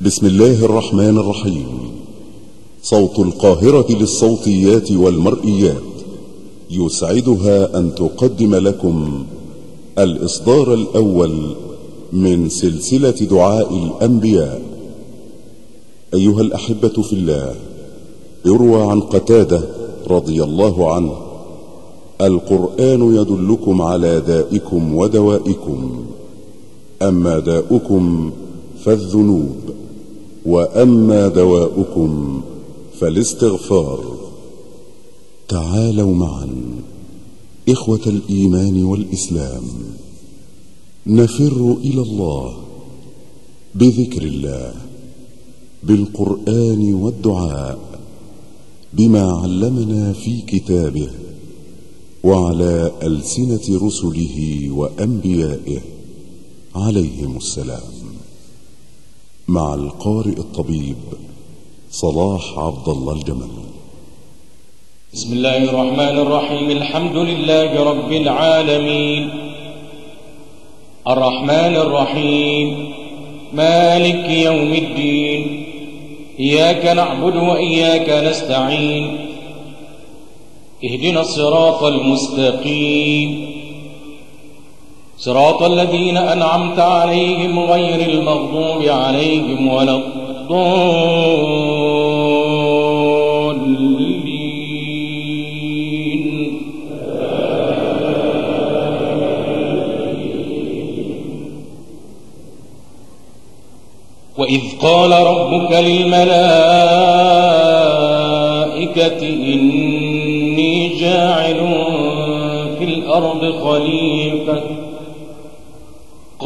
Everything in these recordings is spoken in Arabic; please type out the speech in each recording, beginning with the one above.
بسم الله الرحمن الرحيم. صوت القاهرة للصوتيات والمرئيات يسعدها أن تقدم لكم الإصدار الأول من سلسلة دعاء الأنبياء. أيها الأحبة في الله يروى عن قتادة رضي الله عنه القرآن يدلكم على دائكم ودوائكم أما داؤكم فالذنوب. وأما دواؤكم فالاستغفار. تعالوا معا إخوة الإيمان والإسلام. نفر إلى الله بذكر الله بالقرآن والدعاء بما علمنا في كتابه وعلى ألسنة رسله وأنبيائه عليهم السلام. مع القارئ الطبيب صلاح عبد الله الجمل. بسم الله الرحمن الرحيم. الحمد لله رب العالمين. الرحمن الرحيم. مالك يوم الدين. إياك نعبد وإياك نستعين. اهدنا الصراط المستقيم. صراط الذين أنعمت عليهم غير المغضوب عليهم ولا الضالين. وإذ قال ربك للملائكة إني جاعل في الأرض خليفة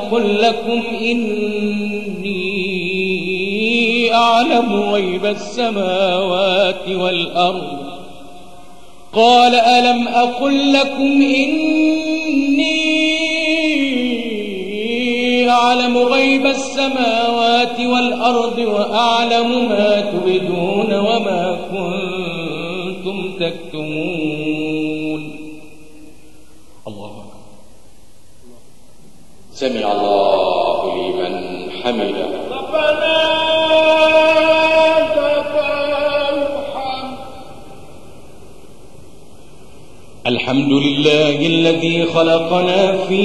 أقل لكم إني أعلم غيب السماوات والأرض قال ألم أقل لكم إني أعلم غيب السماوات والأرض وأعلم ما تبدون وما كنتم تكتمون سمع الله لمن حمده. ربنا الحمد لله الذي خلقنا في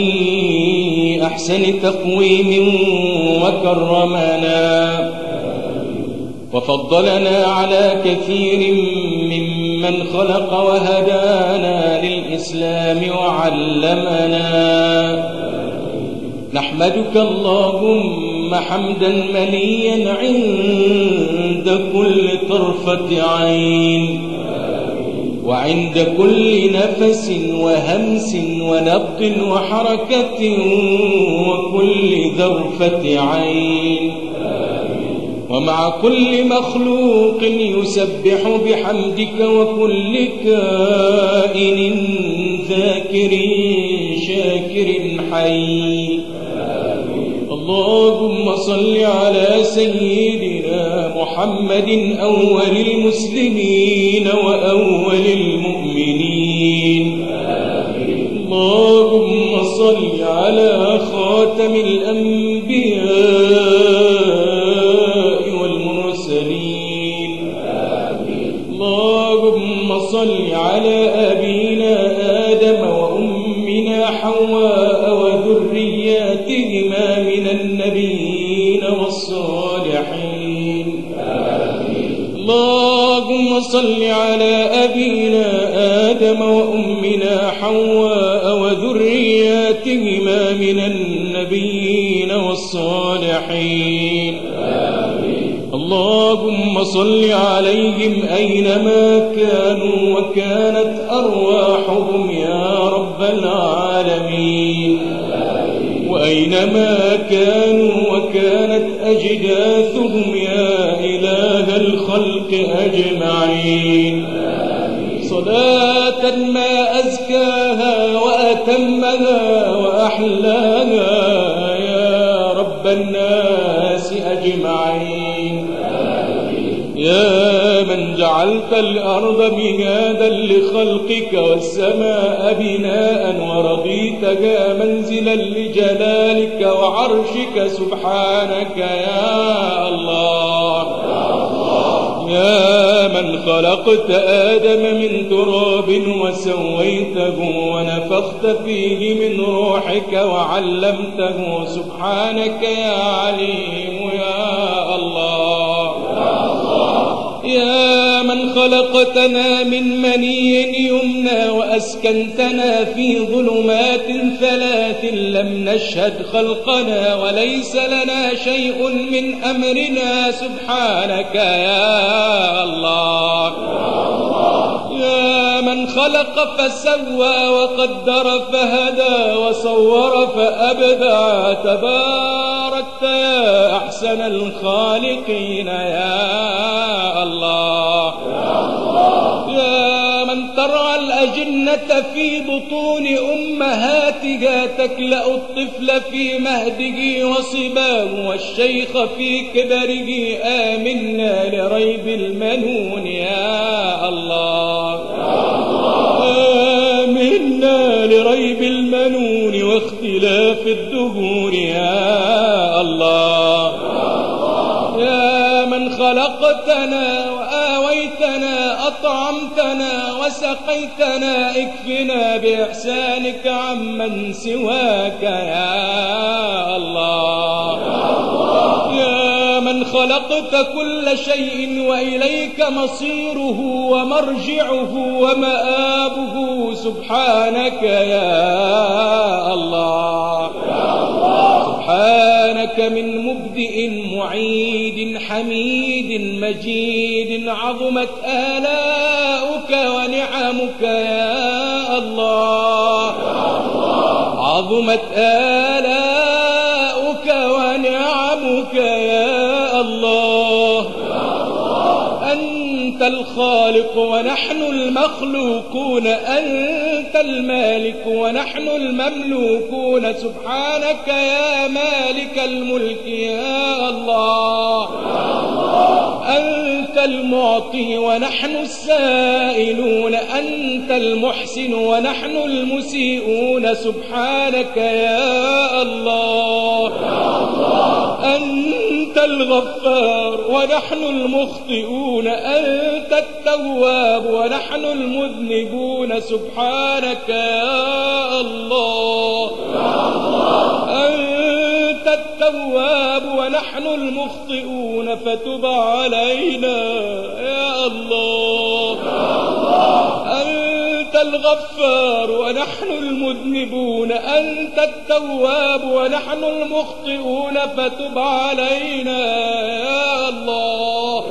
أحسن تقويم وكرمنا. وفضلنا على كثير ممن خلق وهدانا للإسلام وعلمنا. نحمدك اللهم حمدا مليا عند كل طرفة عين. وعند كل نفس وهمس ونبض وحركة وكل ذرفة عين. ومع كل مخلوق يسبح بحمدك وكل كائن ذاكر شاكر حي. اللهم صل على سيدنا محمد أول المسلمين وأول المؤمنين. اللهم صل على خاتم الأنبياء والمرسلين. اللهم صل على أبينا آدم وأمنا حواء صل على أبينا آدم وأمنا حواء وذرياتهما من النبيين والصالحين. اللهم صل عليهم أينما كانوا وكانت أرواحهم يا رب العالمين. وأينما كانوا وكانت أجداثهم يا إله الخلق أجمعين. صلاة ما أزكاها وأتمها وأحلاها يا رب الناس أجمعين. يا من جعلت الأرض مهادا لخلقك والسماء بناء ورضيتها منزلا لجلالك وعرشك سبحانك يا الله. يا من خلقت آدم من تراب وسويته ونفخت فيه من روحك وعلمته. سبحانك يا عليم يا الله. يا من خلقتنا من مني يمنى وأسكنتنا في ظلمات ثلاث لم نشهد خلقنا وليس لنا شيء من أمرنا. سبحانك يا الله. يا من خلق فسوى وقدر فهدى وصور فأبدع تباركت يا أحسن الخالقين يا في بطون أمهاتها تكلأ الطفل في مهده وصباه والشيخ في كبره آمنا لريب المنون يا الله. آمنا لريب المنون واختلاف الدهور يا الله. يا من خلقتنا وآويتنا أطعمتنا وسقيتنا اكفنا بإحسانك عمن سواك يا الله. يا من خلقت كل شيء وإليك مصيره ومرجعه ومآبه سبحانك يا الله. سبحانك من مبدئ معيد حميد مجيد عظمت آلاؤك ونعمك يا الله. عظمت آلاؤك الخالق ونحن المخلوقون أنت المالك ونحن المملوكون. سبحانك يا مالك الملك يا الله. أنت المعطي ونحن السائلون أنت المحسن ونحن المسيئون. سبحانك يا الله. الغفار ونحن المخطئون أنت التواب ونحن المذنبون سبحانك يا الله. أنت التواب ونحن المخطئون فتب علينا يا الله. أنت الغفار ونحن المذنبون أنت التواب ونحن المخطئون فتب علينا يا الله.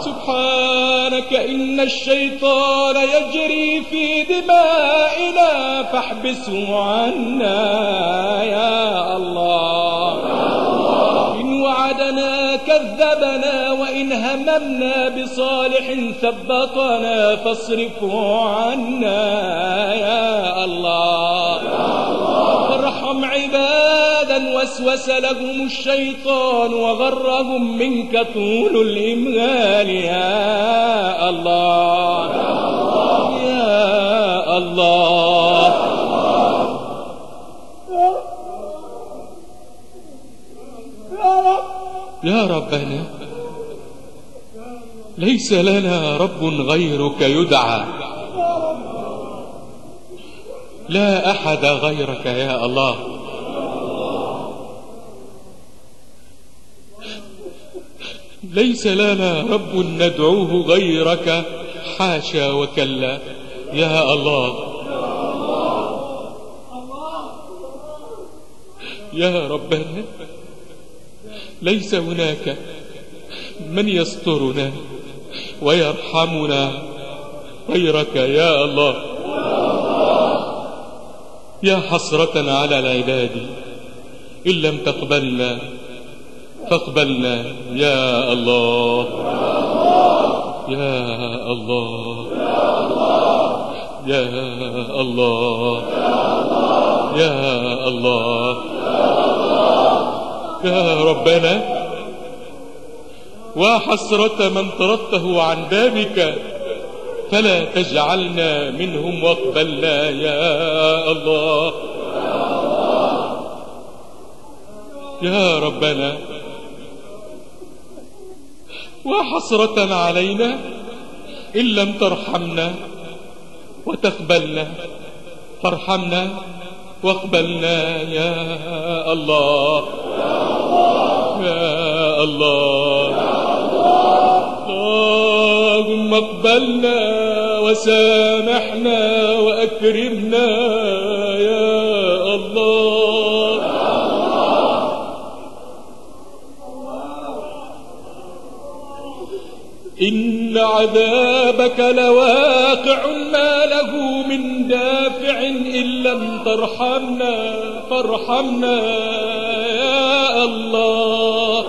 سبحانك إن الشيطان يجري في دمائنا فاحبسه عنا يا الله. إن وعدنا كذبنا وإن هممنا بصالح ثبطنا فاصرفه عنا يا الله. ارحم عبادا وسوس لهم الشيطان وغرهم منك طول الإمهال يا الله. يا الله. يا ربنا ليس لنا رب غيرك يدعى. لا أحد غيرك يا الله. ليس لنا رب ندعوه غيرك. حاشا وكلا يا الله. يا ربنا ليس هناك من يسترنا ويرحمنا غيرك يا الله. يا حسرة على العباد إن لم تقبلنا فاقبلنا يا الله. يا الله. يا الله. يا الله. يا ربنا وحسرة من طردته عن بابك فلا تجعلنا منهم واقبلنا يا الله. يا ربنا وحسرة علينا إن لم ترحمنا وتقبلنا فارحمنا واقبلنا يا الله. يا الله. اللهم اقبلنا وسامحنا وأكرمنا. إن عذابك لواقع ما له من دافع إن لم ترحمنا فارحمنا يا الله.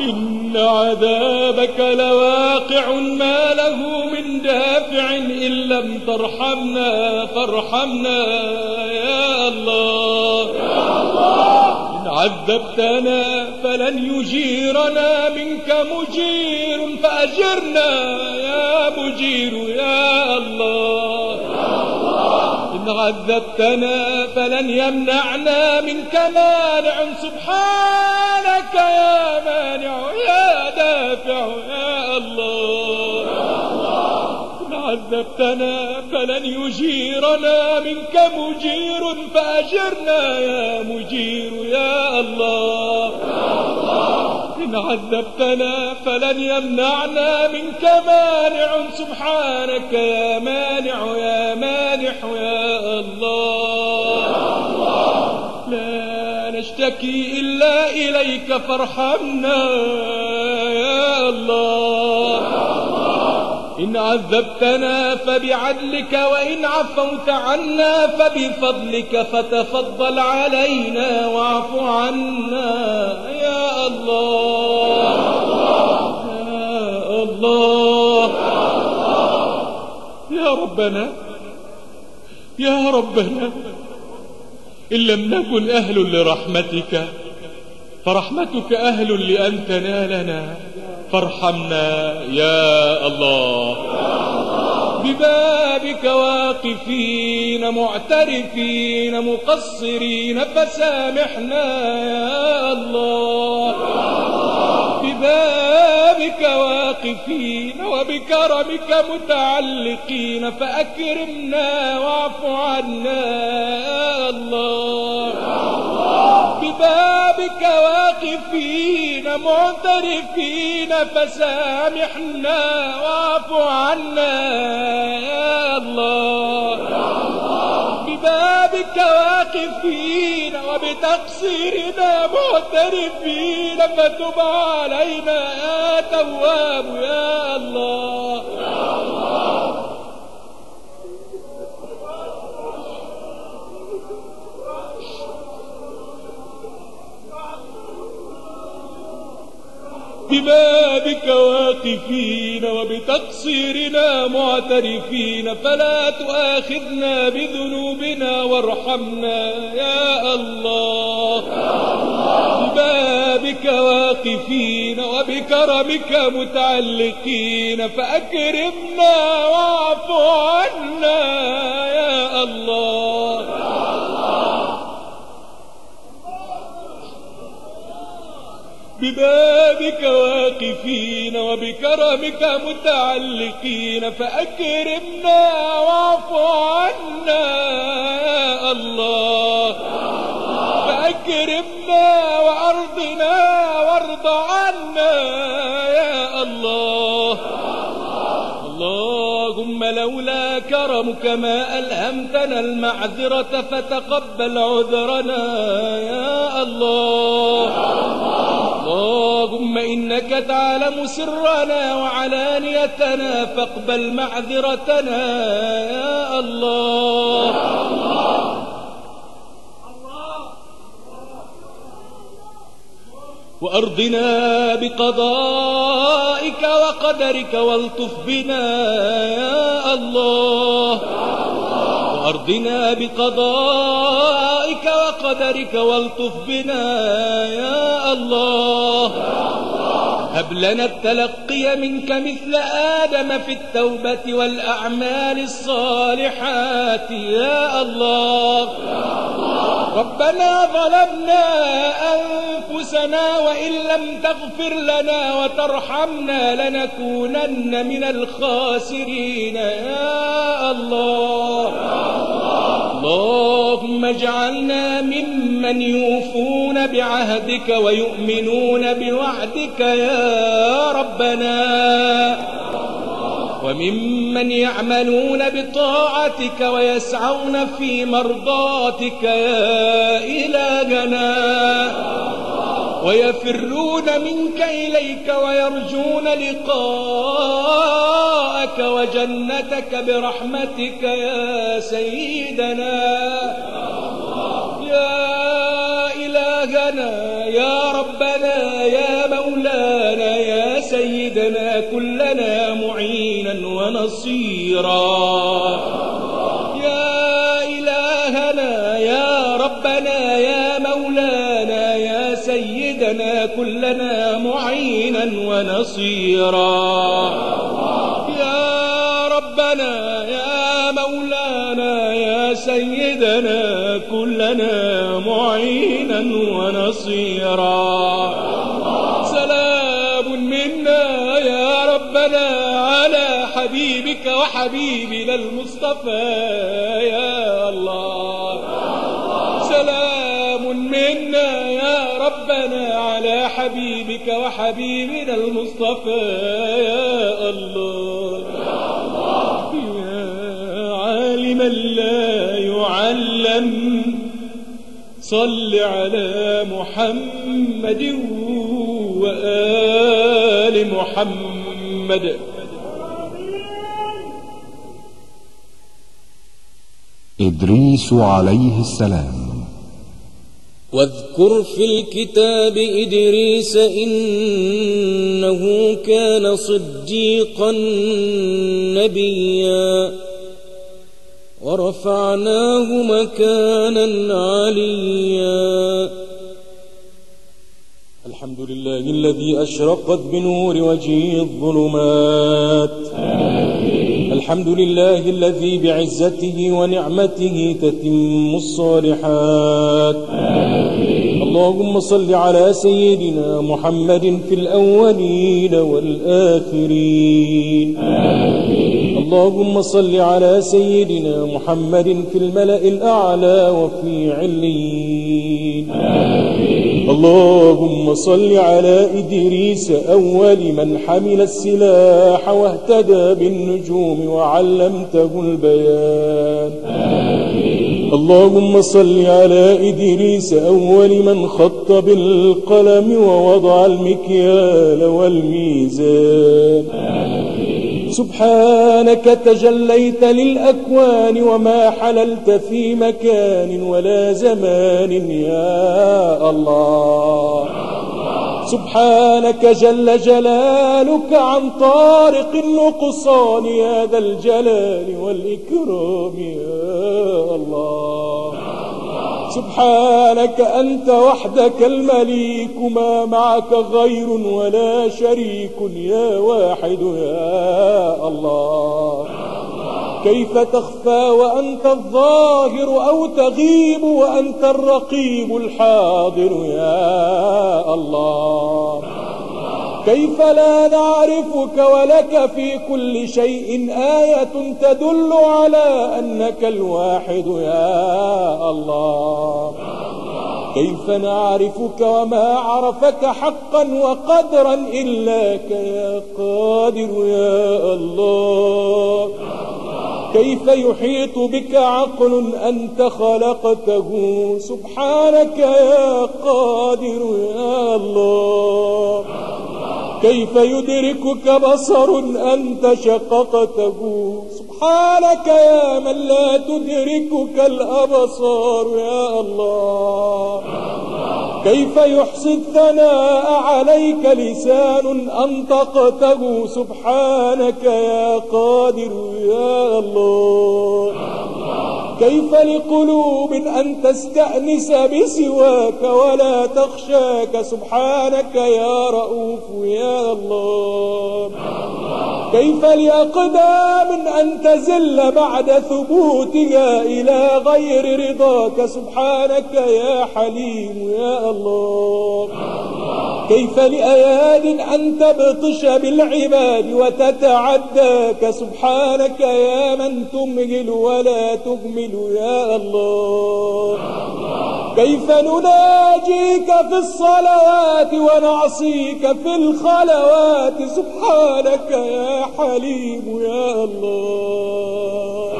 إن عذابك لواقع ما له من دافع إن لم ترحمنا فارحمنا يا الله. إن عذبتنا فلن يجيرنا منك مجير فأجرنا يا مجير يا الله. إن عذبتنا فلن يمنعنا منك مانع سبحانك يا مانع يا دافع يا الله. عذبتنا فلن يجيرنا منك مجير فأجرنا يا مجير يا الله. إن عذبتنا فلن يمنعنا منك مانع. سبحانك يا مانع يا مانح يا الله. لا نشتكي إلا إليك فارحمنا يا الله. إن عذبتنا فبعدلك وإن عفوت عنا فبفضلك فتفضل علينا واعف عنا. يا الله. يا الله يا ربنا. يا ربنا. إن لم نكن أهل لرحمتك فرحمتك أهل لأن تنالنا. فارحمنا يا الله. ببابك واقفين معترفين مقصرين فسامحنا يا الله. ببابك واقفين وبكرمك متعلقين فأكرمنا واعف عنا يا الله. ببابك واقفين معترفين فسامحنا واعف عنا يا الله. ببابك واقفين وبتقصيرنا معترفين فتب علينا يا تواب يا الله. ببابك واقفين وبتقصيرنا معترفين فلا تؤاخذنا بذنوبنا وارحمنا. يا الله. ببابك واقفين وبكرمك متعلقين فأكرمنا واعف عنا. يا الله. ببابك واقفين وبكرمك متعلقين فأكرمنا واعف عنا. يا الله. فأكرمنا وأرضنا وارض عنا. يا الله. اللهم لولا كرمك ما ألهمتنا المعذرة فتقبل عذرنا. يا الله. اللهم إنك تعلم سرنا وعلانيتنا فاقبل معذرتنا يا الله. وأرضنا بقضائك وقدرك والطف بنا يا الله. وأرضنا بقضائك وقدرك والطف بنا يا الله. هب لنا التلقي منك مثل آدم في التوبة والأعمال الصالحات يا الله. ربنا ظلمنا أنفسنا وإن لم تغفر لنا وترحمنا لنكونن من الخاسرين. يا الله. اللهم اجعلنا ممن يوفون بعهدك ويؤمنون بوعدك يا ربنا. وممن يعملون بطاعتك ويسعون في مرضاتك يا إلهنا ويفرون منك إليك ويرجون لقاءك وجنتك برحمتك يا سيدنا. يا إلهنا يا ربنا يا مولانا. سيدنا كلنا معينا ونصيرا. يا إلهنا يا ربنا يا مولانا يا سيدنا كلنا معينا ونصيرا. يا ربنا يا مولانا يا سيدنا كلنا معينا ونصيرا. حبيبك وحبيبنا المصطفى يا الله. سلام منا يا ربنا على حبيبك وحبيبنا المصطفى يا الله. يا عالما لا يعلم. صل على محمد وآل محمد. إدريس عليه السلام. واذكر في الكتاب إدريس إنه كان صديقا نبيا. ورفعناه مكانا عليا. الحمد لله الذي أشرقت بنور وجهه الظلمات. الحمد لله الذي بعزته ونعمته تتم الصالحات. اللهم صل على سيدنا محمد في الأولين والآخرين. اللهم صل على سيدنا محمد في الملأ الأعلى وفي عليين. اللهم صل على إدريس أول من حمل السلاح واهتدى بالنجوم وعلمته البيان. اللهم صل على إدريس أول من خط بالقلم ووضع المكيال والميزان. سبحانك تجليت للأكوان وما حللت في مكان ولا زمان يا الله. سبحانك جل جلالك عن طارق النقصان يا ذا الجلال والإكرام يا الله. سبحانك أنت وحدك المليك ما معك غير ولا شريك. يا واحد يا الله. كيف تخفى وأنت الظاهر أو تغيب وأنت الرقيب الحاضر؟ يا الله. كيف لا نعرفك ولك في كل شيء آية تدل على أنك الواحد يا الله؟ كيف نعرفك وما عرفك حقا وقدرا إلاك يا قادر يا الله؟ كيف يحيط بك عقل أنت خلقته؟ سبحانك يا قادر يا الله. كيف يدركك بصر أنت شققته؟ سبحانك يا من لا تدركك الأبصار يا الله. كيف يحصي الثناء عليك لسان أنطقته؟ سبحانك يا قادر يا الله. كيف لقلوب أن تستأنس بسواك ولا تخشاك؟ سبحانك يا رؤوف يا الله. كيف لأقدام أن تزل بعد ثبوتها إلى غير رضاك؟ سبحانك يا حليم يا الله. كيف لأياد أن تبطش بالعباد وتتعداك؟ سبحانك يا من تمهل ولا تهمل. يا الله. كيف نناجيك في الصلوات ونعصيك في الخلوات؟ سبحانك يا حليم يا الله.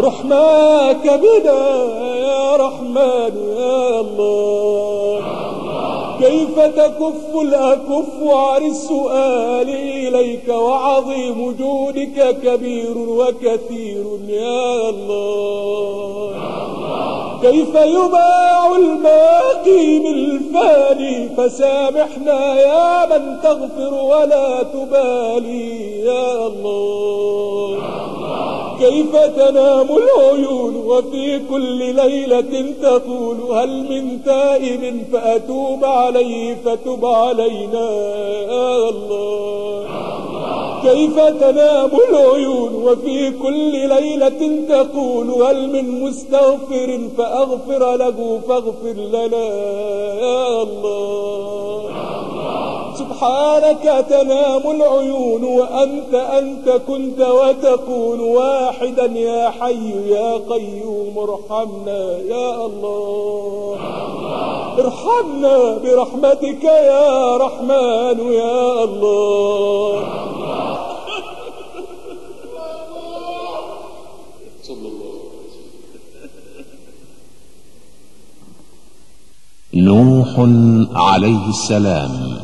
رحماك بنا يا رحمن يا الله. كيف تكف الأكف عن السؤال إليك وعظيم جودك كبير وكثير يا الله؟ كيف يباع الباقي بالفاني فسامحنا يا من تغفر ولا تبالي يا الله؟ كيف تنام العيون وفي كل ليلة تقول هل من تائب فأتوب عليه فتب علينا؟ يا الله. كيف تنام العيون وفي كل ليلة تقول هل من مستغفر فأغفر له فاغفر لنا؟ يا الله. سبحانك تنام العيون وأنت أنت كنت وتكون واحدا يا حي يا قيوم ارحمنا يا الله. ارحمنا برحمتك يا رحمن يا الله. نوح عليه السلام.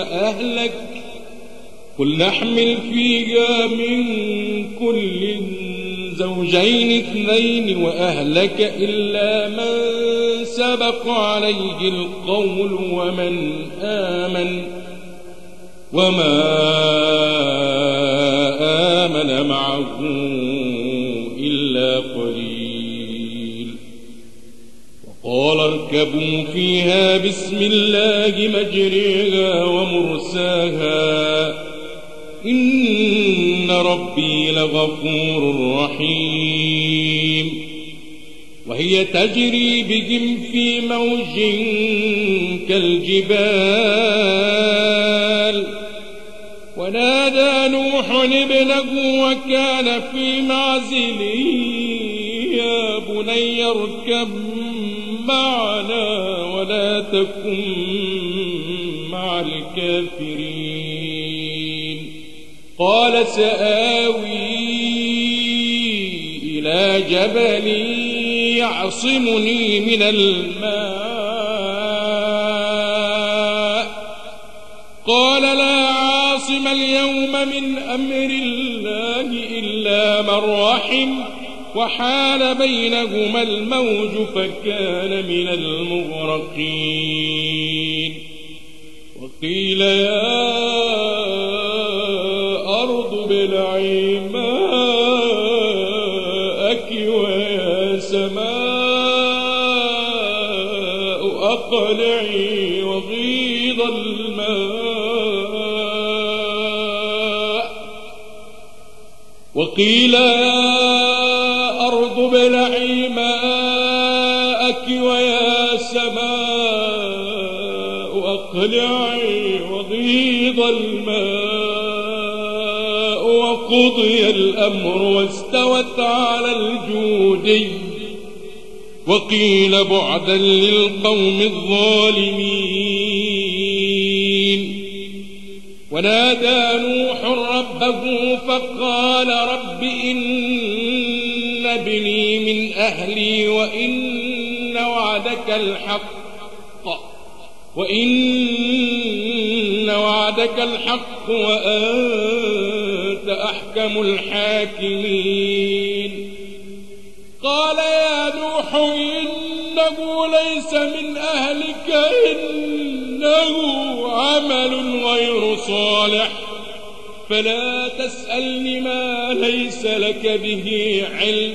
وأهلك قل احمل فيها من كل زوجين اثنين وأهلك إلا من سبق عليه القول ومن آمن وما آمن معه وقال اركبوا فيها بسم الله مجريها ومرساها. إن ربي لغفور رحيم. وهي تجري بهم في موج كالجبال. ونادى نوح ابنه وكان في معزل يا بني اركب معنا ولا تكن مع الكافرين. قال سآوي إلى جبل يعصمني من الماء. قال لا عاصم اليوم من أمر الله إلا من رحم. وحال بينهما الموج فكان من المغرقين. وقيل يا أرض ابلعي ماءك ويا سماء أقلعي وغيض الماء. وقيل يا أقلعي وغيض الماء وقضي الأمر واستوت على الجودي وقيل بعدا للقوم الظالمين. ونادى نوح ربه فقال رب إن ابني من أهلي وإن وعدك الحق. وإن وعدك الحق وأنت أحكم الحاكمين. قال يا نوح إنه ليس من أهلك إنه عمل غير صالح. فلا تسألني ما ليس لك به علم.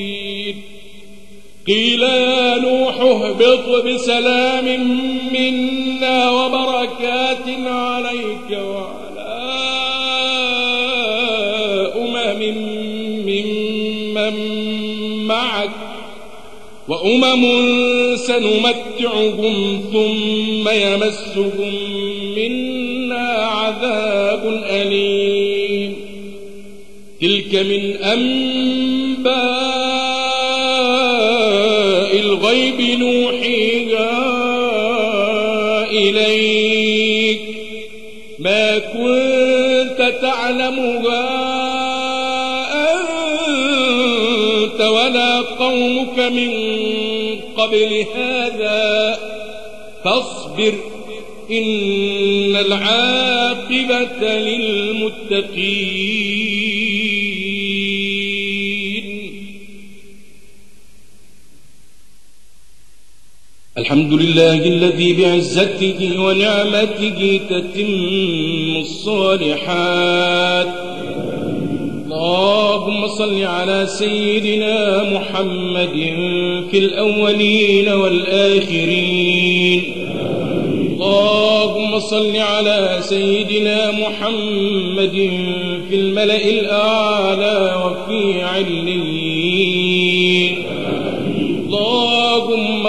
قيل يا نوح اهبط بسلام منا وبركات عليك وعلى أمم ممن معك وأمم سنمتعهم ثم يمسهم منا عذاب أليم. تلك من أنباء الغيب نوحيها إليك. ما كنت تعلمها أنت ولا قومك من قبل هذا. فاصبر إن العاقبة للمتقين. الحمد لله الذي بعزته ونعمته تتم الصالحات. اللهم صل على سيدنا محمد في الأولين والآخرين. اللهم صل على سيدنا محمد في الملأ الأعلى وفي عليين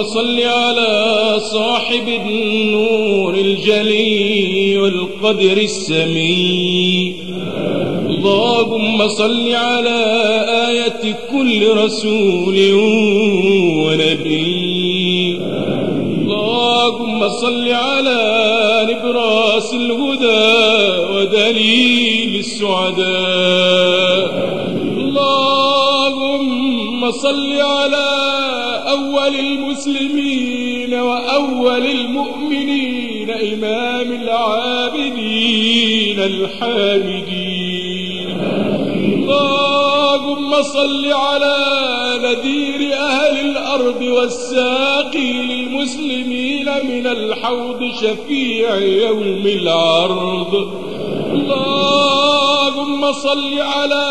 اللهم صل على صاحب النور الجلي والقدر السمي اللهم صل على آية كل رسول ونبي. اللهم صل على نبراس الهدى ودليل السعداء. اللهم صل على أول المسلمين وأول المؤمنين إمام العابدين الحامدين. اللهم صل على نذير أهل الأرض والساقي للمسلمين من الحوض شفيع يوم العرض. اللهم صل على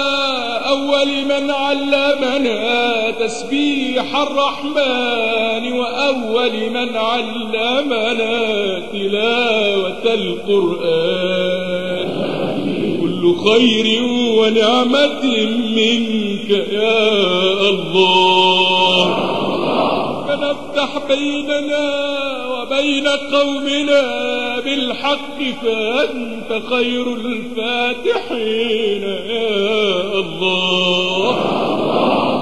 أول من علمنا تسبيح الرحمن وأول من علمنا تلاوة القرآن. كل خير ونعمة منك يا الله. فنفتح بيننا وبين قومنا بالحق فأنت خير الفاتحين يا الله.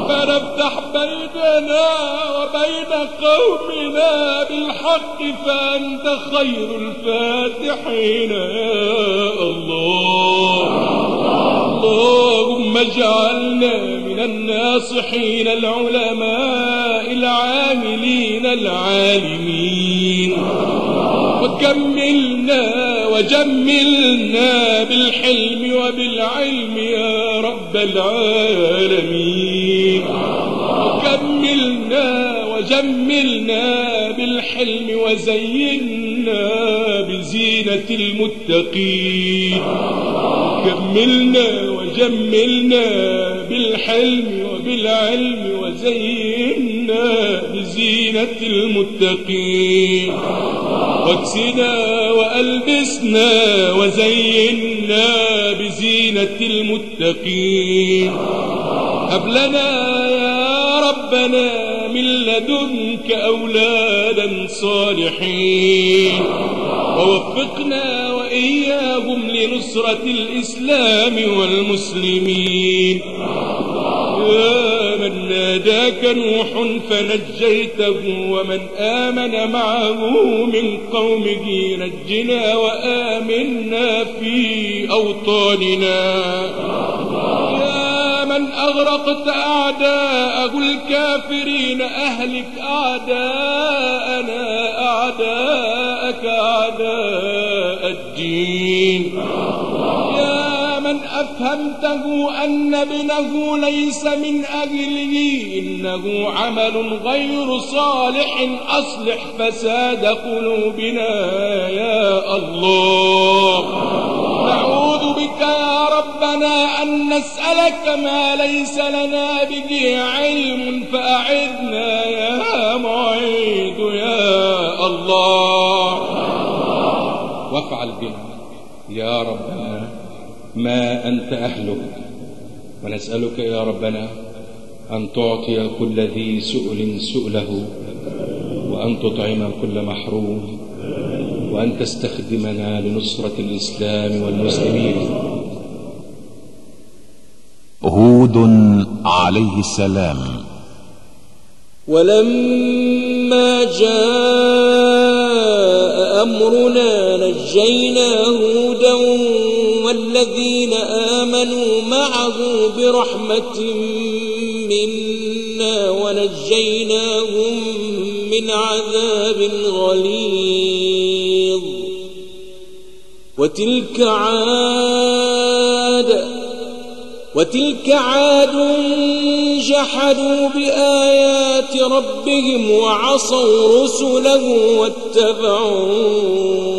فنفتح بيننا وبين قومنا بالحق فأنت خير الفاتحين يا الله. اللهم اجعلنا من الناصحين العلماء العاملين العالمين. وكملنا وجملنا بالحلم وبالعلم يا رب العالمين. وكملنا وجملنا بالحلم وزينا بزينة المتقين. كملنا وجملنا بالحلم وبالعلم وزينا بزينة المتقين. واكسنا وألبسنا وزينا بزينة المتقين. هب لنا يا ربنا من لدنك أولادا صالحين. ووفقنا وإياهم لنصرة الإسلام والمسلمين. يا ناداك نوح فنجيته ومن آمن معه من قومه نجنا وآمنا في أوطاننا. يا من أغرقت أعداءه الكافرين أهلك أعداءنا أعداءك أعداء الدين. أفهمته أن ابنه ليس من أهله إنه عمل غير صالح أصلح فساد قلوبنا يا الله. نعوذ بك يا ربنا أن نسألك ما ليس لنا به علم فأعذنا يا معيد يا الله. وافعل بنا يا ربنا ما أنت أهله ونسألك يا ربنا أن تعطي كل ذي سؤل سؤله وأن تطعم كل محروم وأن تستخدمنا لنصرة الإسلام والمسلمين. هود عليه السلام. ولما جاء أمرنا نجينا هودا والذين آمنوا معه برحمة منا ونجيناهم من عذاب غليظ. وتلك عاد وتلك عاد جحدوا بآيات ربهم وعصوا رسله واتبعوا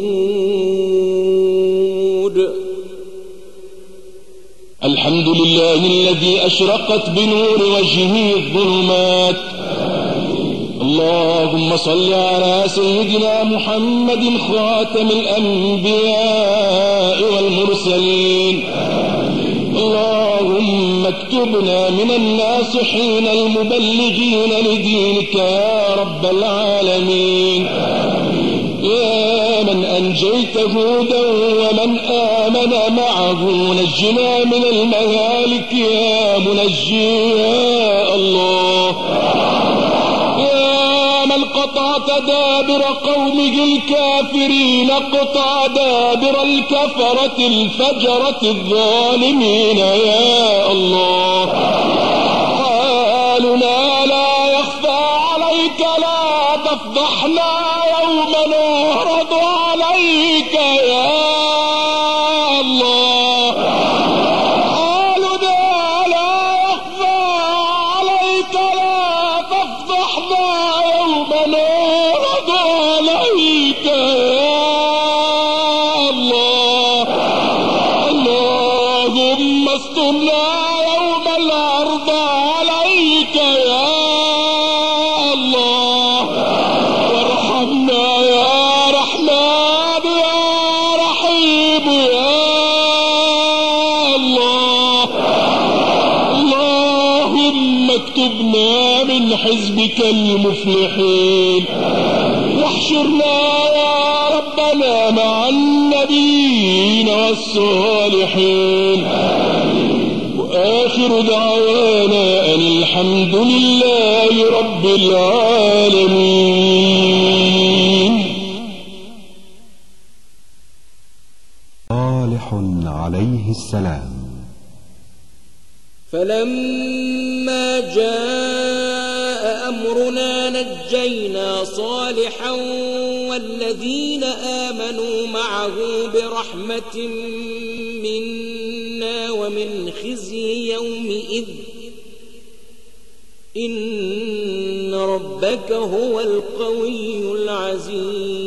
الحمد لله الذي أشرقت بنور وجهه الظلمات. اللهم صل على سيدنا محمد خاتم الأنبياء والمرسلين. اللهم اكتبنا من الناصحين المبلغين لدينك يا رب العالمين. يا من أنجيت هودا ومن آمن معه نجنا من المهالك يا منجي يا الله. يا من قطعت دابر قومه الكافرين قطع دابر الكفرة الفجرة الظالمين يا الله. عليك اللهم اكتبنا من حزبك المفلحين. واحشرنا يا ربنا مع النبيين والصالحين. وآخر دعوانا أن الحمد لله رب العالمين. صالح عليه السلام. فلما جاء أمرنا نجينا صالحا والذين آمنوا معه برحمة منا ومن خزي يومئذ. إن ربك هو القوي العزيز.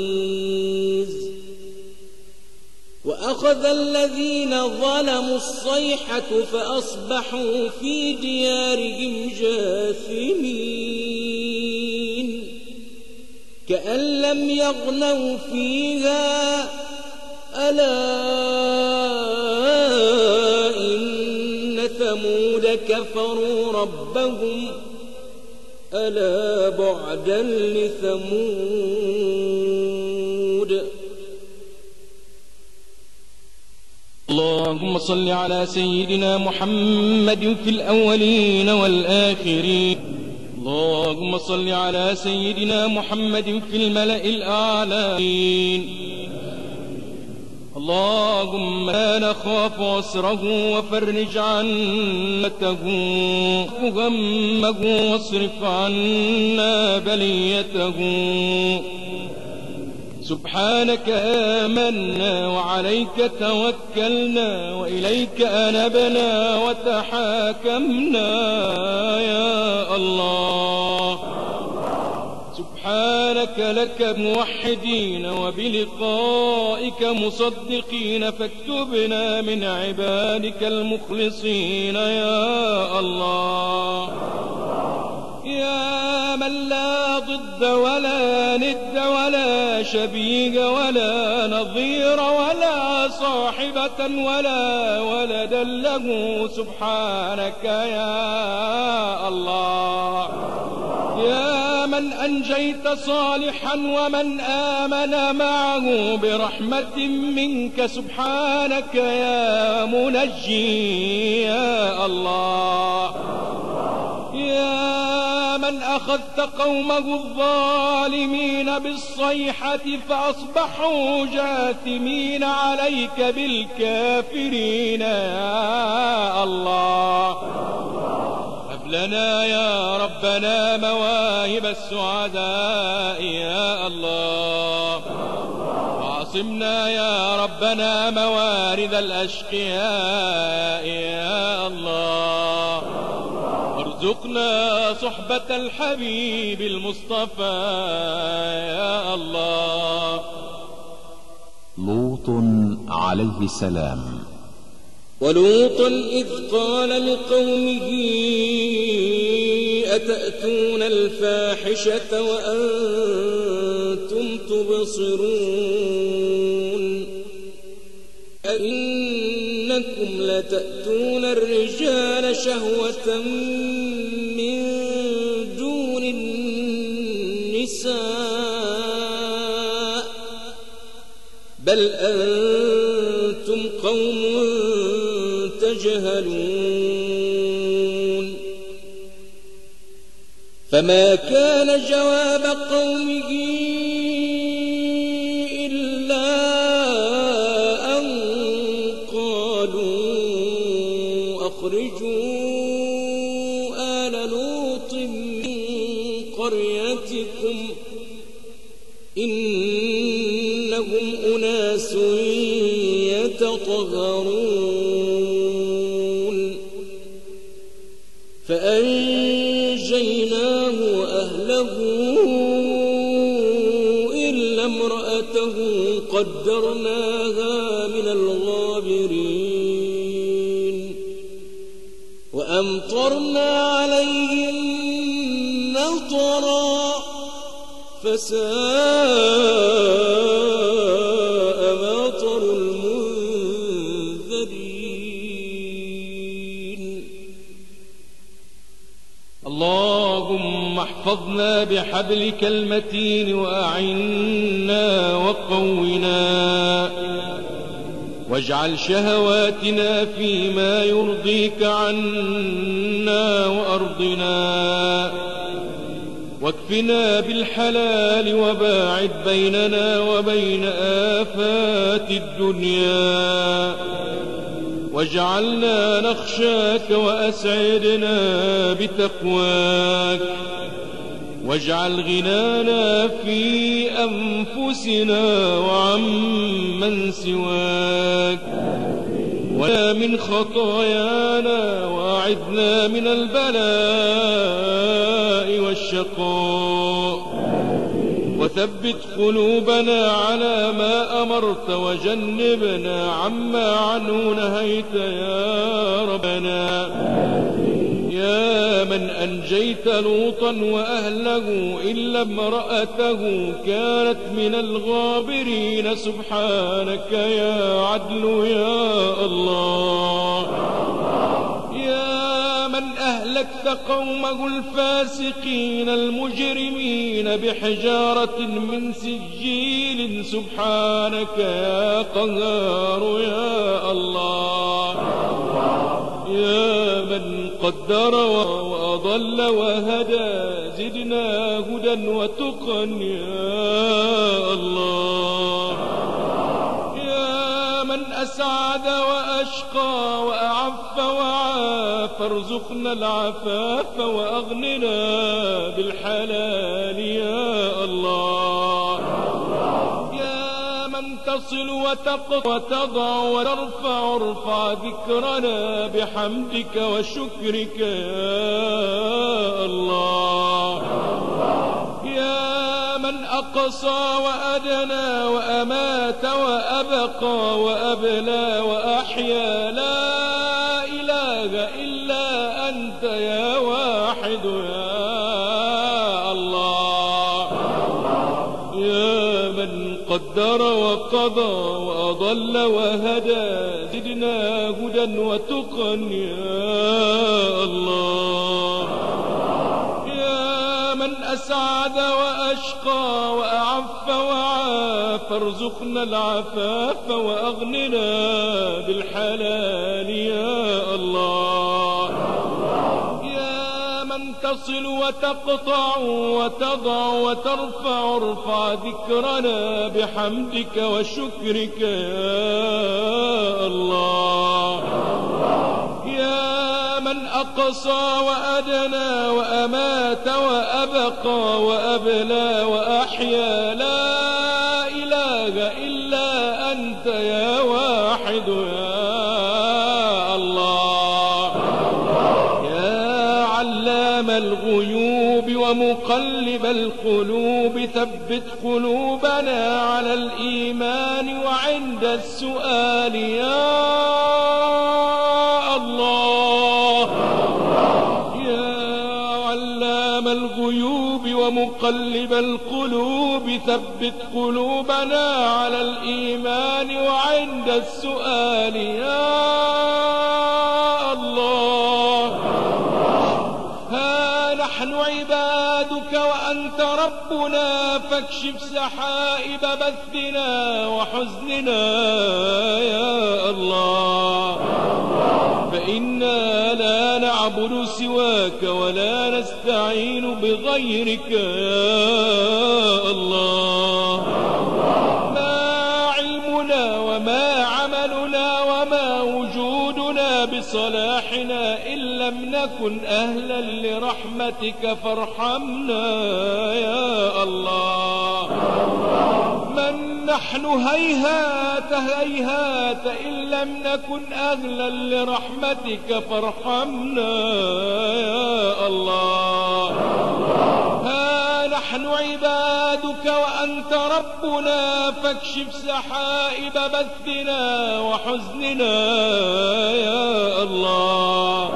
وأخذ الذين ظلموا الصيحة فأصبحوا في ديارهم جاثمين. كأن لم يغنوا فيها ألا إن ثمود كفروا ربهم ألا بعدا لثمود. اللهم صل على سيدنا محمد في الأولين والآخرين. اللهم صل على سيدنا محمد في الملأ الأعلى اللهم لا نخاف عسره وفرج عنته. غمه واصرف عنا بليته. سبحانك آمنا وعليك توكلنا وإليك أنبنا وتحاكمنا يا الله. سبحانك لك موحدين وبلقائك مصدقين فاكتبنا من عبادك المخلصين يا الله. يا من لا ضد ولا ند ولا شبيه ولا نظير ولا صاحبة ولا ولدا له سبحانك يا الله. يا من أنجيت صالحا ومن آمن معه برحمة منك سبحانك يا منجي يا الله. يا أخذت قومه الظالمين بالصيحة فأصبحوا جاثمين عليك بالكافرين. يا الله. هب لنا يا ربنا مواهب السعداء. يا الله. وعصمنا يا ربنا موارد الأشقياء. يا الله. وارزقنا صحبة الحبيب المصطفى يا الله. لوط عليه السلام. ولوطا إذ قال لقومه أتأتون الفاحشة وأنتم تبصرون؟ أئنكم لتأتون الرجال شهوة من دون النساء بل أنتم قوم تجهلون فما كان جواب قومه قريتكم إنهم أناس يتطهرون فأنجيناه وأهله إلا امرأته قدرناها من الغابرين وأمطرنا عليهم فساء مطر المنذرين. اللهم احفظنا بحبلك المتين وأعنا وقونا. واجعل شهواتنا فيما يرضيك عنا وأرضنا. واكفنا بالحلال وباعد بيننا وبين آفات الدنيا. واجعلنا نخشاك وأسعدنا بتقواك. واجعل غنانا في أنفسنا وعمن سواك. ولا من خطايانا وأعذنا من البلاء. والشقاء وثبت قلوبنا على ما أمرت وجنبنا عما عنه نهيت يا ربنا. يا من أنجيت لوطا وأهله إلا امرأته كانت من الغابرين. سبحانك يا عدل يا الله. أهلكت قومه الفاسقين المجرمين بحجارة من سجيل. سبحانك يا قهار يا الله. يا من قدر وأضل وهدى زدنا هدى وتقا يا الله. أسعد وأشقى وأعف وعاف ارزقنا العفاف وأغننا بالحلال يا الله. يا من تصل وتقطع وتضع وترفع ارفع ذكرنا بحمدك وشكرك يا الله. أقصى وأدنى وأمات وأبقى وأبلى وأحيا. لا إله إلا أنت يا واحد يا الله. يا من قدر وقضى وأضل وهدى زدنا هدى وتقا يا وعاف ارزقنا العفاف وأغننا بالحلال يا الله. يا من تصل وتقطع وتضع وترفع ارفع ذكرنا بحمدك وشكرك يا الله. يا من أقصى وأدنى وأمات وأبقى وأبلى وأحيا لا ومقلب القلوب ثبت قلوبنا على الإيمان. وعند السؤال يا الله يا علام الغيوب ومقلب القلوب ثبت قلوبنا على الإيمان. وعند السؤال يا الله عبادك وأنت ربنا فاكشف سحائب بثنا وحزننا يا الله. فإنا لا نعبد سواك ولا نستعين بغيرك. يا نكن أهلا لرحمتك فارحمنا يا الله. من نحن هيهات هيهات إن لم نكن أهلا لرحمتك فارحمنا يا الله. عبادك وأنت ربنا فاكشف سحائب بثنا وحزننا يا الله.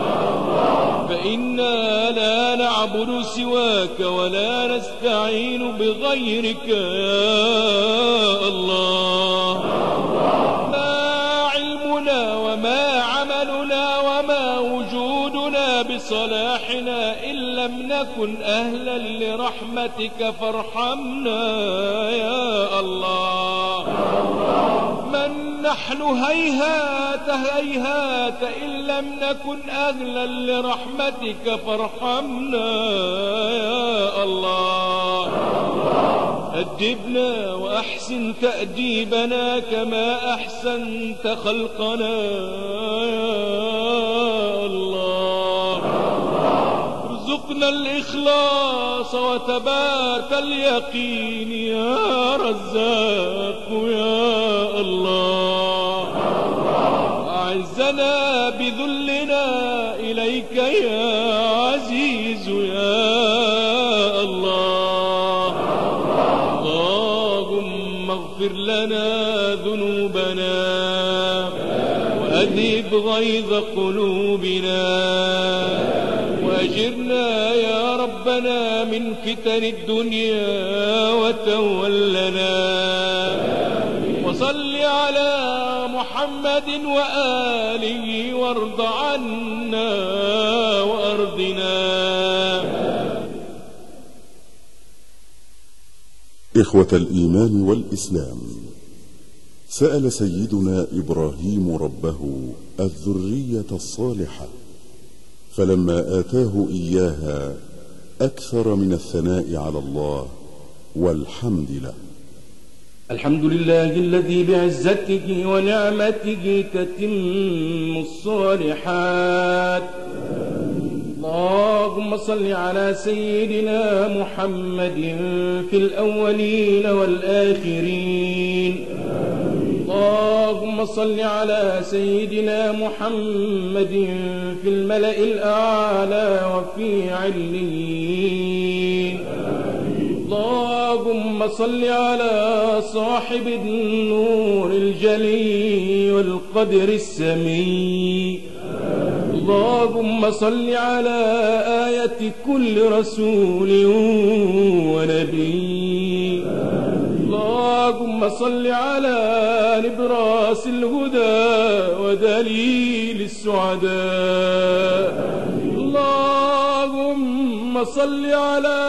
فإنا لا نعبد سواك ولا نستعين بغيرك. يا نكن أهلا لرحمتك فارحمنا يا الله. من نحن هيهات هيهات إن لم نكن أهلا لرحمتك فارحمنا يا الله. أدبنا وأحسن تأديبنا كما أحسنت خلقنا يا الإخلاص وتبات اليقين يا رزاق يا الله. أعزنا بذلنا إليك يا عزيز يا الله. اللهم اغفر لنا ذنوبنا وأذهب غيظ قلوبنا وأجرنا فتن الدنيا وتولنا. وصل على محمد وآله وارض عنا وأرضنا. إخوة الإيمان والإسلام سأل سيدنا إبراهيم ربه الذرية الصالحة فلما آتاه إياها أكثر من الثناء على الله والحمد له. الحمد لله الذي بعزته ونعمته تتم الصالحات. اللهم صل على سيدنا محمد في الأولين والآخرين. اللهم صل على سيدنا محمد في الملأ الأعلى وفي عليين. اللهم صل على صاحب النور الجلي والقدر السمي اللهم صل على آية كل رسول ونبي. اللهم صل على نبراس الهدى ودليل السعداء. اللهم صل على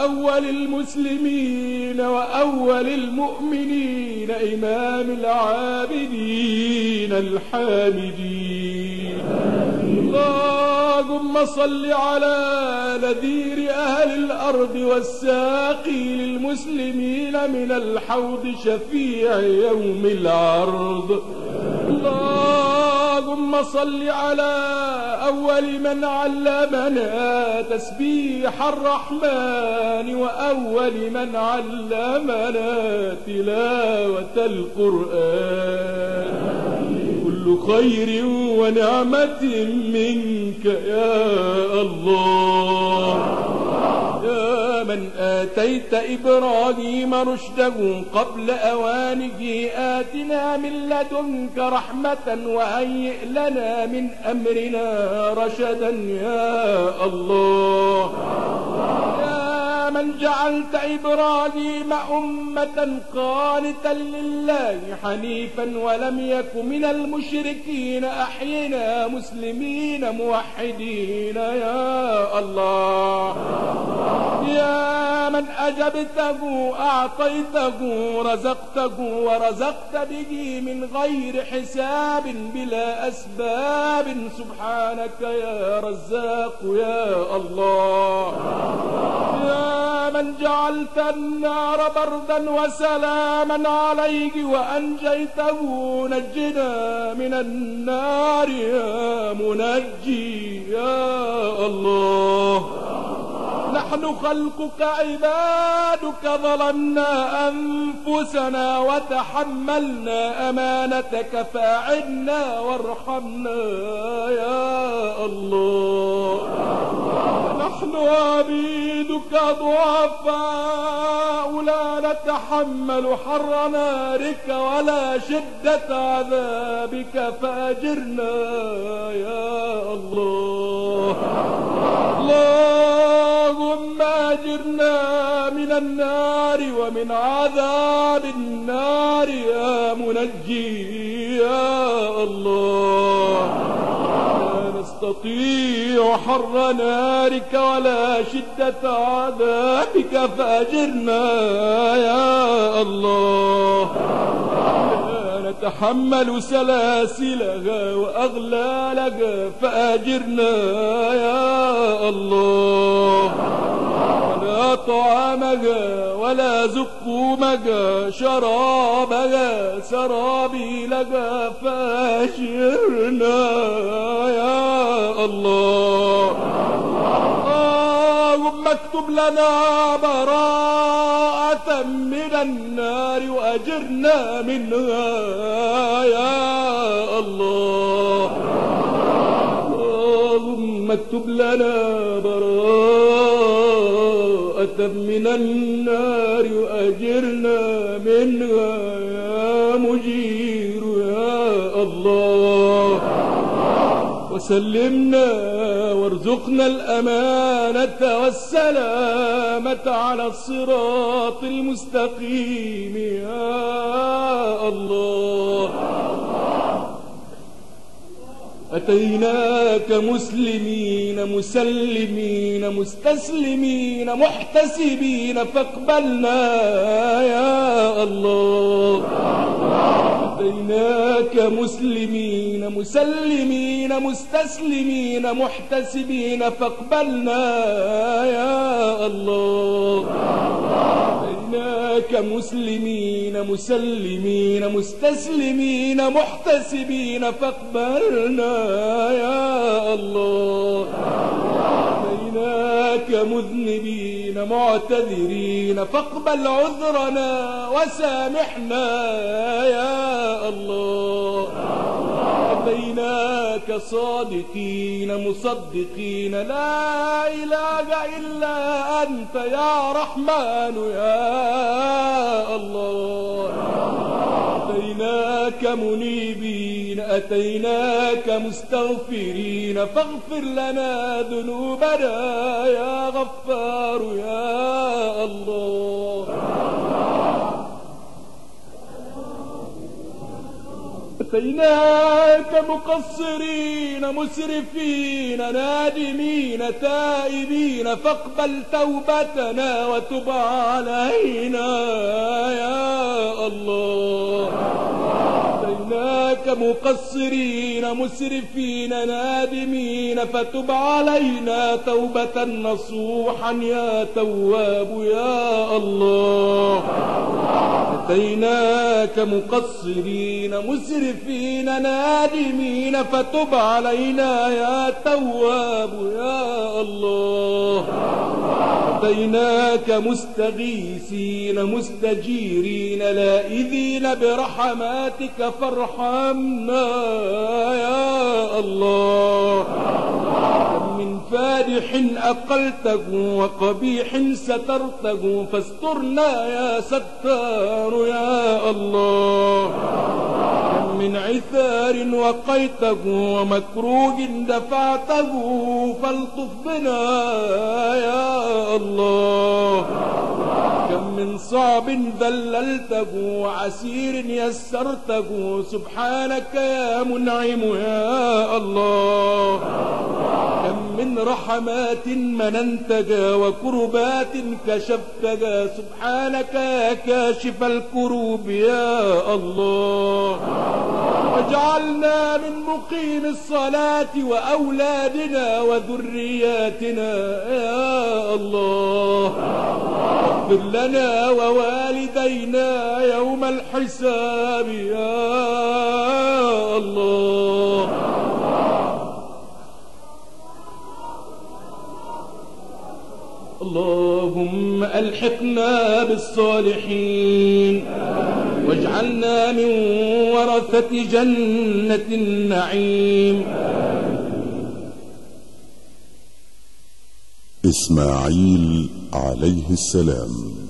أول المسلمين وأول المؤمنين إمام العابدين الحامدين. اللهم صل على نذير أهل الأرض والساقي للمسلمين من الحوض شفيع يوم العرض. اللهم صل على أول من علمنا تسبيح الرحمن وأول من علمنا تلاوة القرآن. خير ونعمة منك يا الله. يا من آتيت إبراهيم رشده قبل أوانه آتنا من لدنك رحمة وهيئ لنا من أمرنا رشدا يا الله. من جعلت إبراهيم أمة قانتا لله حنيفا ولم يك من المشركين أحينا مسلمين موحدين. يا الله. يا من أجبته أعطيته رزقته ورزقت به من غير حساب بلا أسباب. سبحانك يا رزاق يا الله. يا من جعلت النار بردا وسلاما عليه وأنجيته نجنا من النار يا منجي يا الله. نحن خلقك عبادك ظلمنا أنفسنا وتحملنا أمانتك فأعنا وارحمنا يا الله. نحن عبيدك ضعفاء لا نتحمل حر نارك ولا شدة عذابك فأجرنا يا الله. اللهم أجرنا من النار ومن عذاب النار يا منجي يا الله. نستطيع حر نارك ولا شدة عذابك فأجرنا يا الله. لا نتحمل سلاسلها وأغلالها فأجرنا يا الله. ولا طعامها ولا زقومها شرابها سرابيلها فأجرنا يا الله. اللهم اكتب لنا براءة من النار وأجرنا منها يا الله. اللهم اكتب لنا براءة من النار وأجرنا منها يا مجير يا الله. وسلمنا وارزقنا الأمانة والسلامة على الصراط المستقيم. يا الله. أتيناك مسلمين مسلمين مستسلمين محتسبين فاقبلنا. يا الله. أتيناك مسلمين مسلمين مستسلمين محتسبين فاقبلنا يا الله. أتيناك مسلمين مسلمين مستسلمين محتسبين فاقبلنا يا الله. أتيناك مذنبين معتذرين فاقبل عذرنا وسامحنا يا الله. أتيناك صادقين مصدقين. لا إله إلا أنت يا رحمن يا الله. أتيناك منيبين أتيناك مستغفرين فاغفر لنا ذنوبنا يا غفار يا الله أتيناك مقصرين مسرفين نادمين تائبين فاقبل توبتنا وتب علينا يا الله. أتيناك مقصرين مسرفين نادمين فتب علينا توبة نصوحا يا تواب يا الله. أتيناك مقصرين مسرفين نادمين فتب علينا يا تواب يا الله. أتيناك مستغيثين مستجيرين لائذين برحماتك فارحمنا يا الله. من فادح أقلته وقبيح سترته فاسترنا يا ستار يا الله. من عثار وقيته ومكروه دفعته فالطف بنا يا الله. كم من صعب ذللته وعسير يسرته سبحانك يا منعم يا الله. كم من رحمات مننتجا وكربات كشفتجا سبحانك يا كاشف الكروب يا الله. واجعلنا من مقيم الصلاة وأولادنا وذرياتنا يا الله. اغفر لنا ووالدينا يوم الحساب يا الله. اللهم ألحقنا بالصالحين واجعلنا من ورثة جنة النعيم. إسماعيل عليه السلام.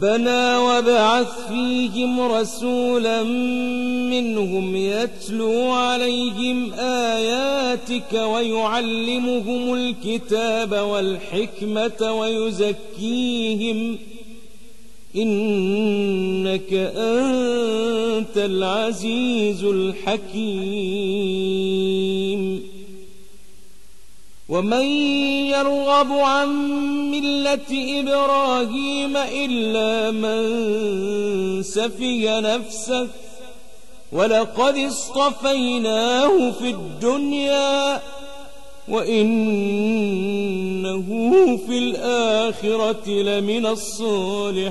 ربنا وابعث فيهم رسولا منهم يتلو عليهم آياتك ويعلمهم الكتاب والحكمة ويزكيهم إنك أنت العزيز الحكيم. ومن يرغب عن ملة إبراهيم إلا من سفي نفسه ولقد اصطفيناه في الدنيا وإنه في الآخرة لمن الصالحين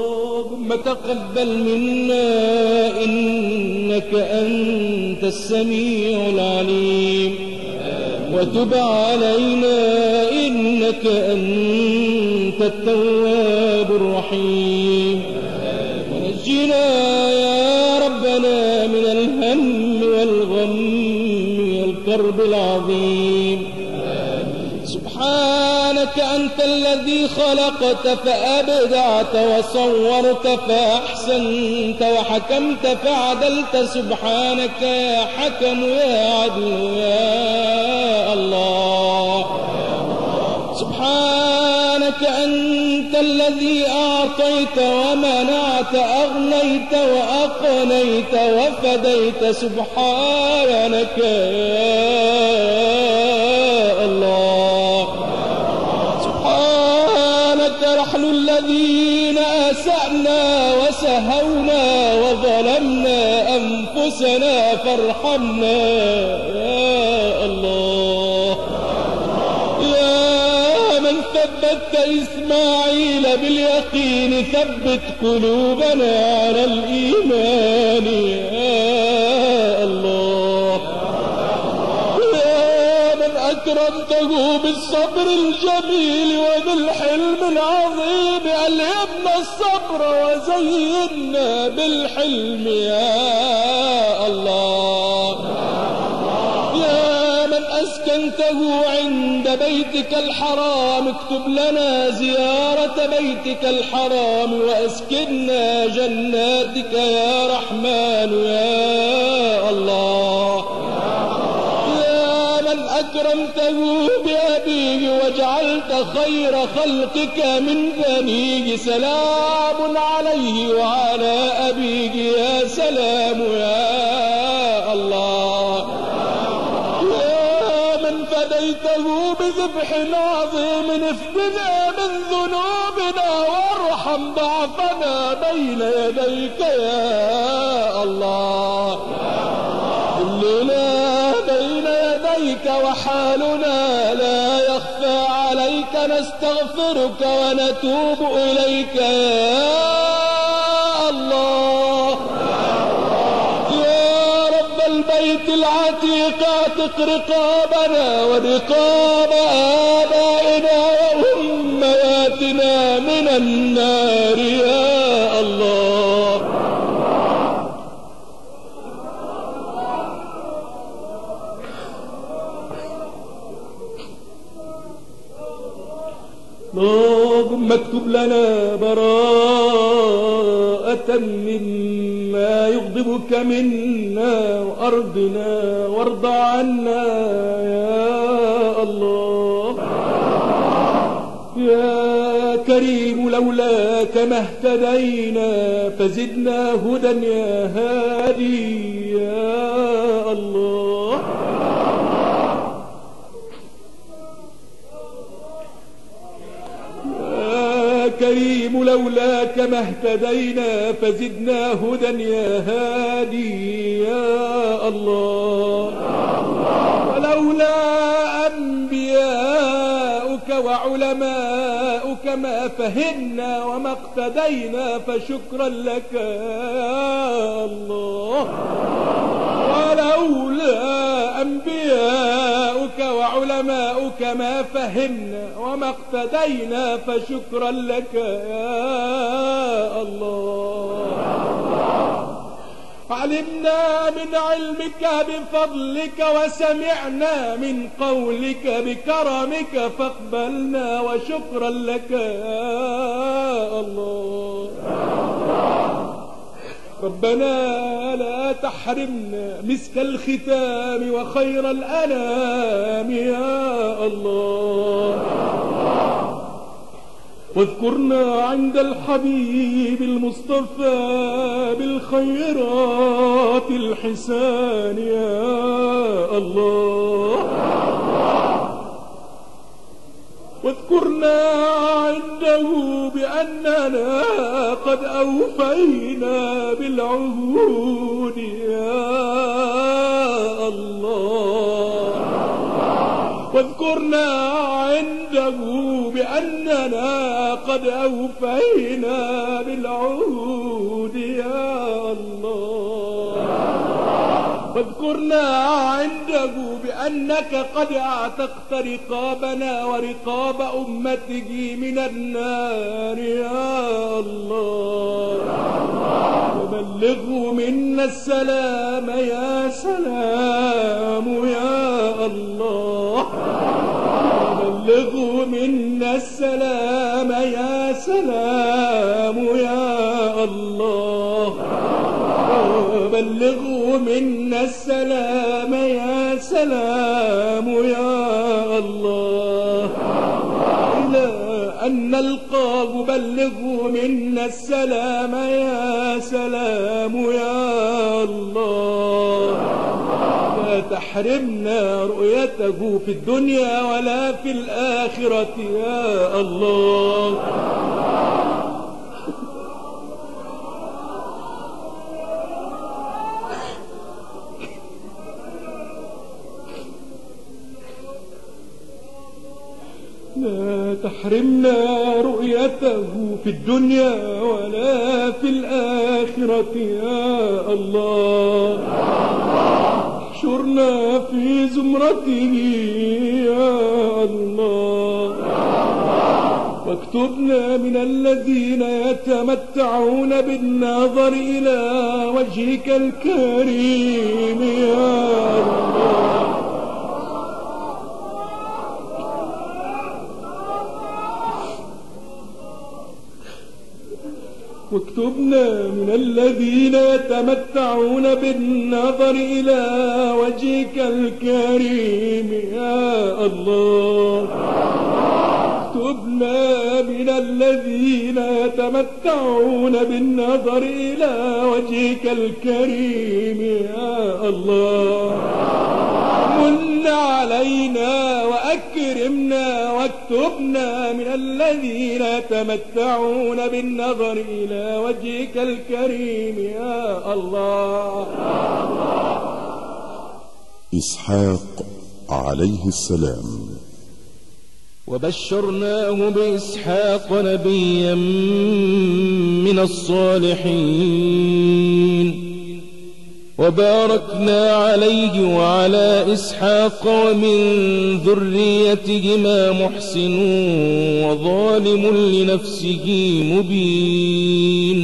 اللهم تقبل منا إنك أنت السميع العليم. وتب علينا إنك أنت التواب الرحيم. ونجنا يا ربنا من الهم والغم والكرب العظيم. سبحانك أنت الذي خلقت فأبدعت وصورت فأحسنت وحكمت فعدلت سبحانك يا حكم يا عدل يا الله. سبحانك أنت الذي أعطيت ومنعت أغنيت وأقنيت وفديت سبحانك. يا فارحمنا يا الله. يا من ثبت إسماعيل باليقين ثبت قلوبنا على الإيمان يا الله. يا من أكرمته بالصبر الجميل وبالحلم العظيم ألهمنا الصبر وزينا بالحلم يا بيتك الحرام اكتب لنا زيارة بيتك الحرام وأسكننا جناتك يا رحمن يا الله. يا من أكرمته بأبيه وجعلت خير خلقك من بنيه. سلام عليه وعلى أبيه. يا سلام يا بذبح عظيم افدنا من ذنوبنا وارحم ضعفنا بين يديك يا الله. كلنا بين يديك وحالنا لا يخفى عليك نستغفرك ونتوب إليك يا اعتق رقابنا ورقاب آبائنا وأمهاتنا من النار. يا الله. اللهم اكتب لنا براءة مما يغضبك منا وأرضنا وارض يا كريم لولاك ما اهتدينا فزدنا هدى يا هادي يا الله. يا كريم لولاك ما اهتدينا فزدنا هدى يا هادي يا الله. ولولا وعلماؤك ما فهمنا وما اقتدينا فشكرا لك يا الله. ولولا أنبياؤك وعلماؤك ما فهمنا وما اقتدينا فشكرا لك يا الله. علمنا من علمك بفضلك وسمعنا من قولك بكرمك فاقبلنا وشكرا لك يا الله. ربنا لا تحرمنا مسك الختام وخير الأنام يا الله. واذكرنا عند الحبيب المصطفى بالخيرات الحسان يا الله. واذكرنا عنده بأننا قد أوفينا بالعهود يا الله. واذكرنا عنده بأننا قد أوفينا بالعهود يا الله. واذكرنا عنده بأنك قد أعتقت رقابنا ورقاب أمته من النار يا الله. وبلغه منا السلام يا سلام يا الله. بلغوا منا السلام يا سلام يا الله. بلغوا منا السلام يا سلام يا الله. إلى أن نلقاه بلغوا منا السلام يا سلام يا الله. تحرمنا رؤيته في الدنيا ولا في الآخرة. يا الله. لا تحرمنا رؤيته في الدنيا ولا في الآخرة. يا الله. احشرنا في زمرته يا الله. واكتبنا من الذين يتمتعون بالنظر إلى وجهك الكريم يا الله. واكتبنا من الذين يتمتعون بالنظر إلى وجهك الكريم. يا الله. اكتبنا من الذين يتمتعون بالنظر إلى وجهك الكريم. يا الله. من علينا وأكرمنا واكتبنا من الذين يتمتعون بالنظر إلى وجهك الكريم يا الله. إسحاق عليه السلام. وبشرناه بإسحاق نبيا من الصالحين. وباركنا عليه وعلى إسحاق ومن ذريتهما محسن وظالم لنفسه مبين.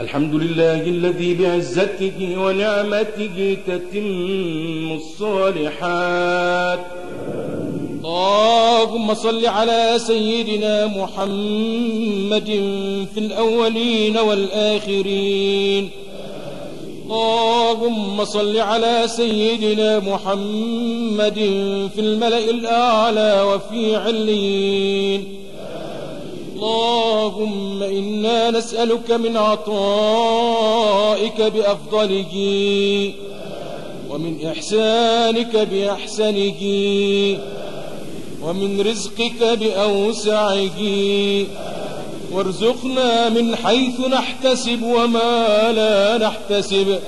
الحمد لله الذي بعزته ونعمته تتم الصالحات. اللهم صل على سيدنا محمد في الأولين والآخرين. اللهم صل على سيدنا محمد في الملأ الأعلى وفي عليين. اللهم إنا نسألك من عطائك بأفضله ومن إحسانك بأحسنه ومن رزقك بأوسعه. وارزقنا من حيث نحتسب وما لا نحتسب.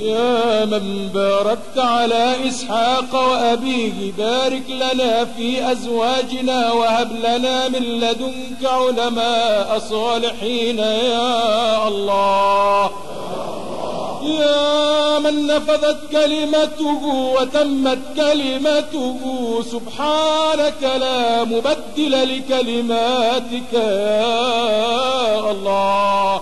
يا من باركت على إسحاق وأبيه بارك لنا في أزواجنا وهب لنا من لدنك علماء صالحين يا الله. يا من نفذت كلمته وتمت كلمته سبحانك لا مبدل لكلماتك. يا الله.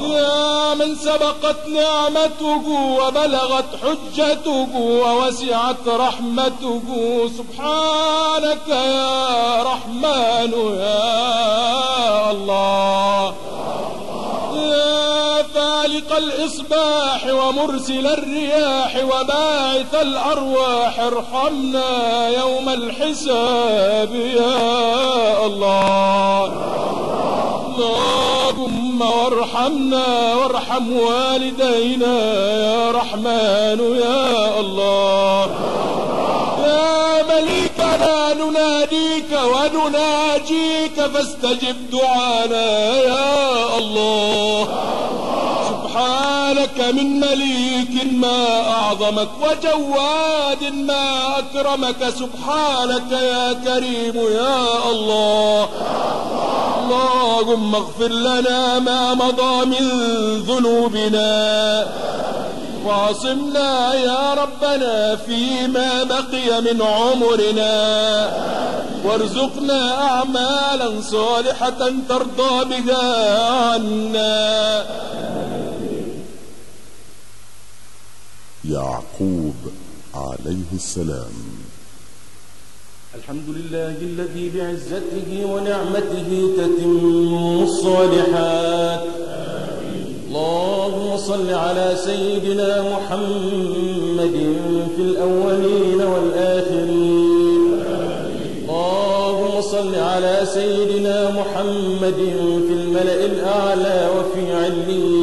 يا من سبقت نعمته وبلغت حجته ووسعت رحمته سبحانك يا رحمن يا الله. يا فالق الإصباح ومرسل الرياح وباعث الأرواح ارحمنا يوم الحساب يا الله. اللهم وارحمنا وارحم والدينا يا رحمن يا الله. يا مليكنا نناديك ونناجيك فاستجب دعانا يا الله. سبحانك من مليك ما أعظمك وجواد ما أكرمك سبحانك يا كريم يا الله. اللهم اغفر لنا ما مضى من ذنوبنا. وعصمنا يا ربنا فيما بقي من عمرنا. وارزقنا أعمالا صالحة ترضى بها عنا. يعقوب عليه السلام. الحمد لله الذي بعزته ونعمته تتم الصالحات. اللهم صل على سيدنا محمد في الأولين والآخرين. اللهم صل على سيدنا محمد في الملأ الأعلى وفي علين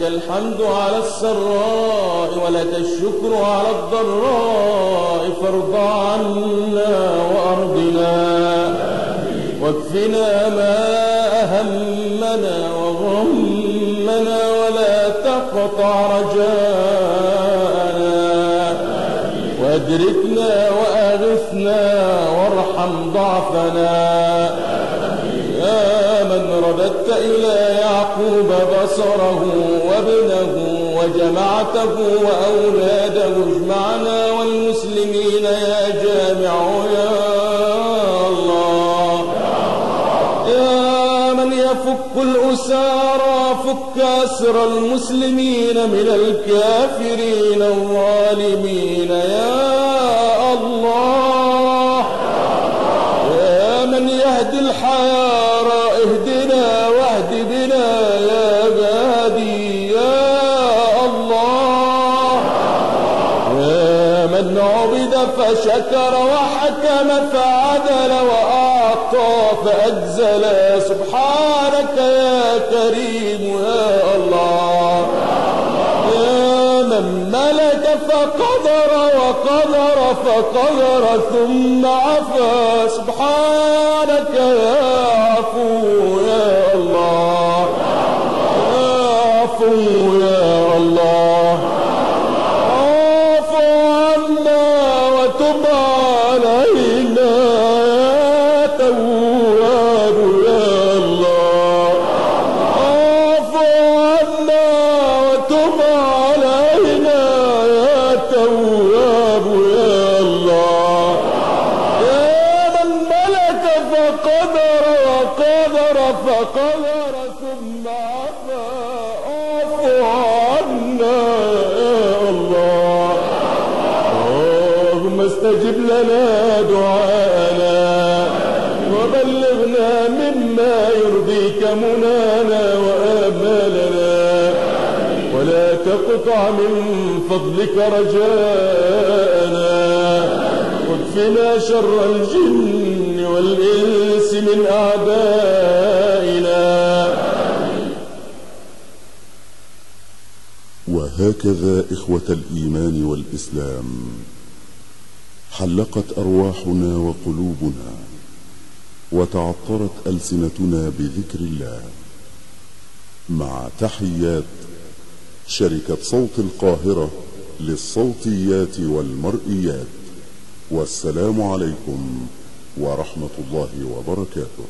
لك الحمد على السراء ولك الشكر على الضراء فارض عنا وأرضنا. واكفنا ما أهمنا وغمنا ولا تقطع رجاءنا. وأدركنا وأغثنا وارحم ضعفنا. يا من رددت إلى يعقوب بصره وابنه وجمعته وأولاده اجمعنا والمسلمين يا جامع يا الله. يا من يفك الأسارى فك أسر المسلمين من الكافرين الظالمين يا الله. يا من يهدي الحيارى إهدنا يا كريم يا الله. يا من ملك فقدر وقدر فقدر ثم عفا. سبحانك يا تقطع من فضلك رجاءنا. واكفنا شر الجن والإنس من أعدائنا. وهكذا إخوة الإيمان والإسلام حلقت أرواحنا وقلوبنا وتعطرت ألسنتنا بذكر الله. مع تحيات شركة صوت القاهرة للصوتيات والمرئيات. والسلام عليكم ورحمة الله وبركاته.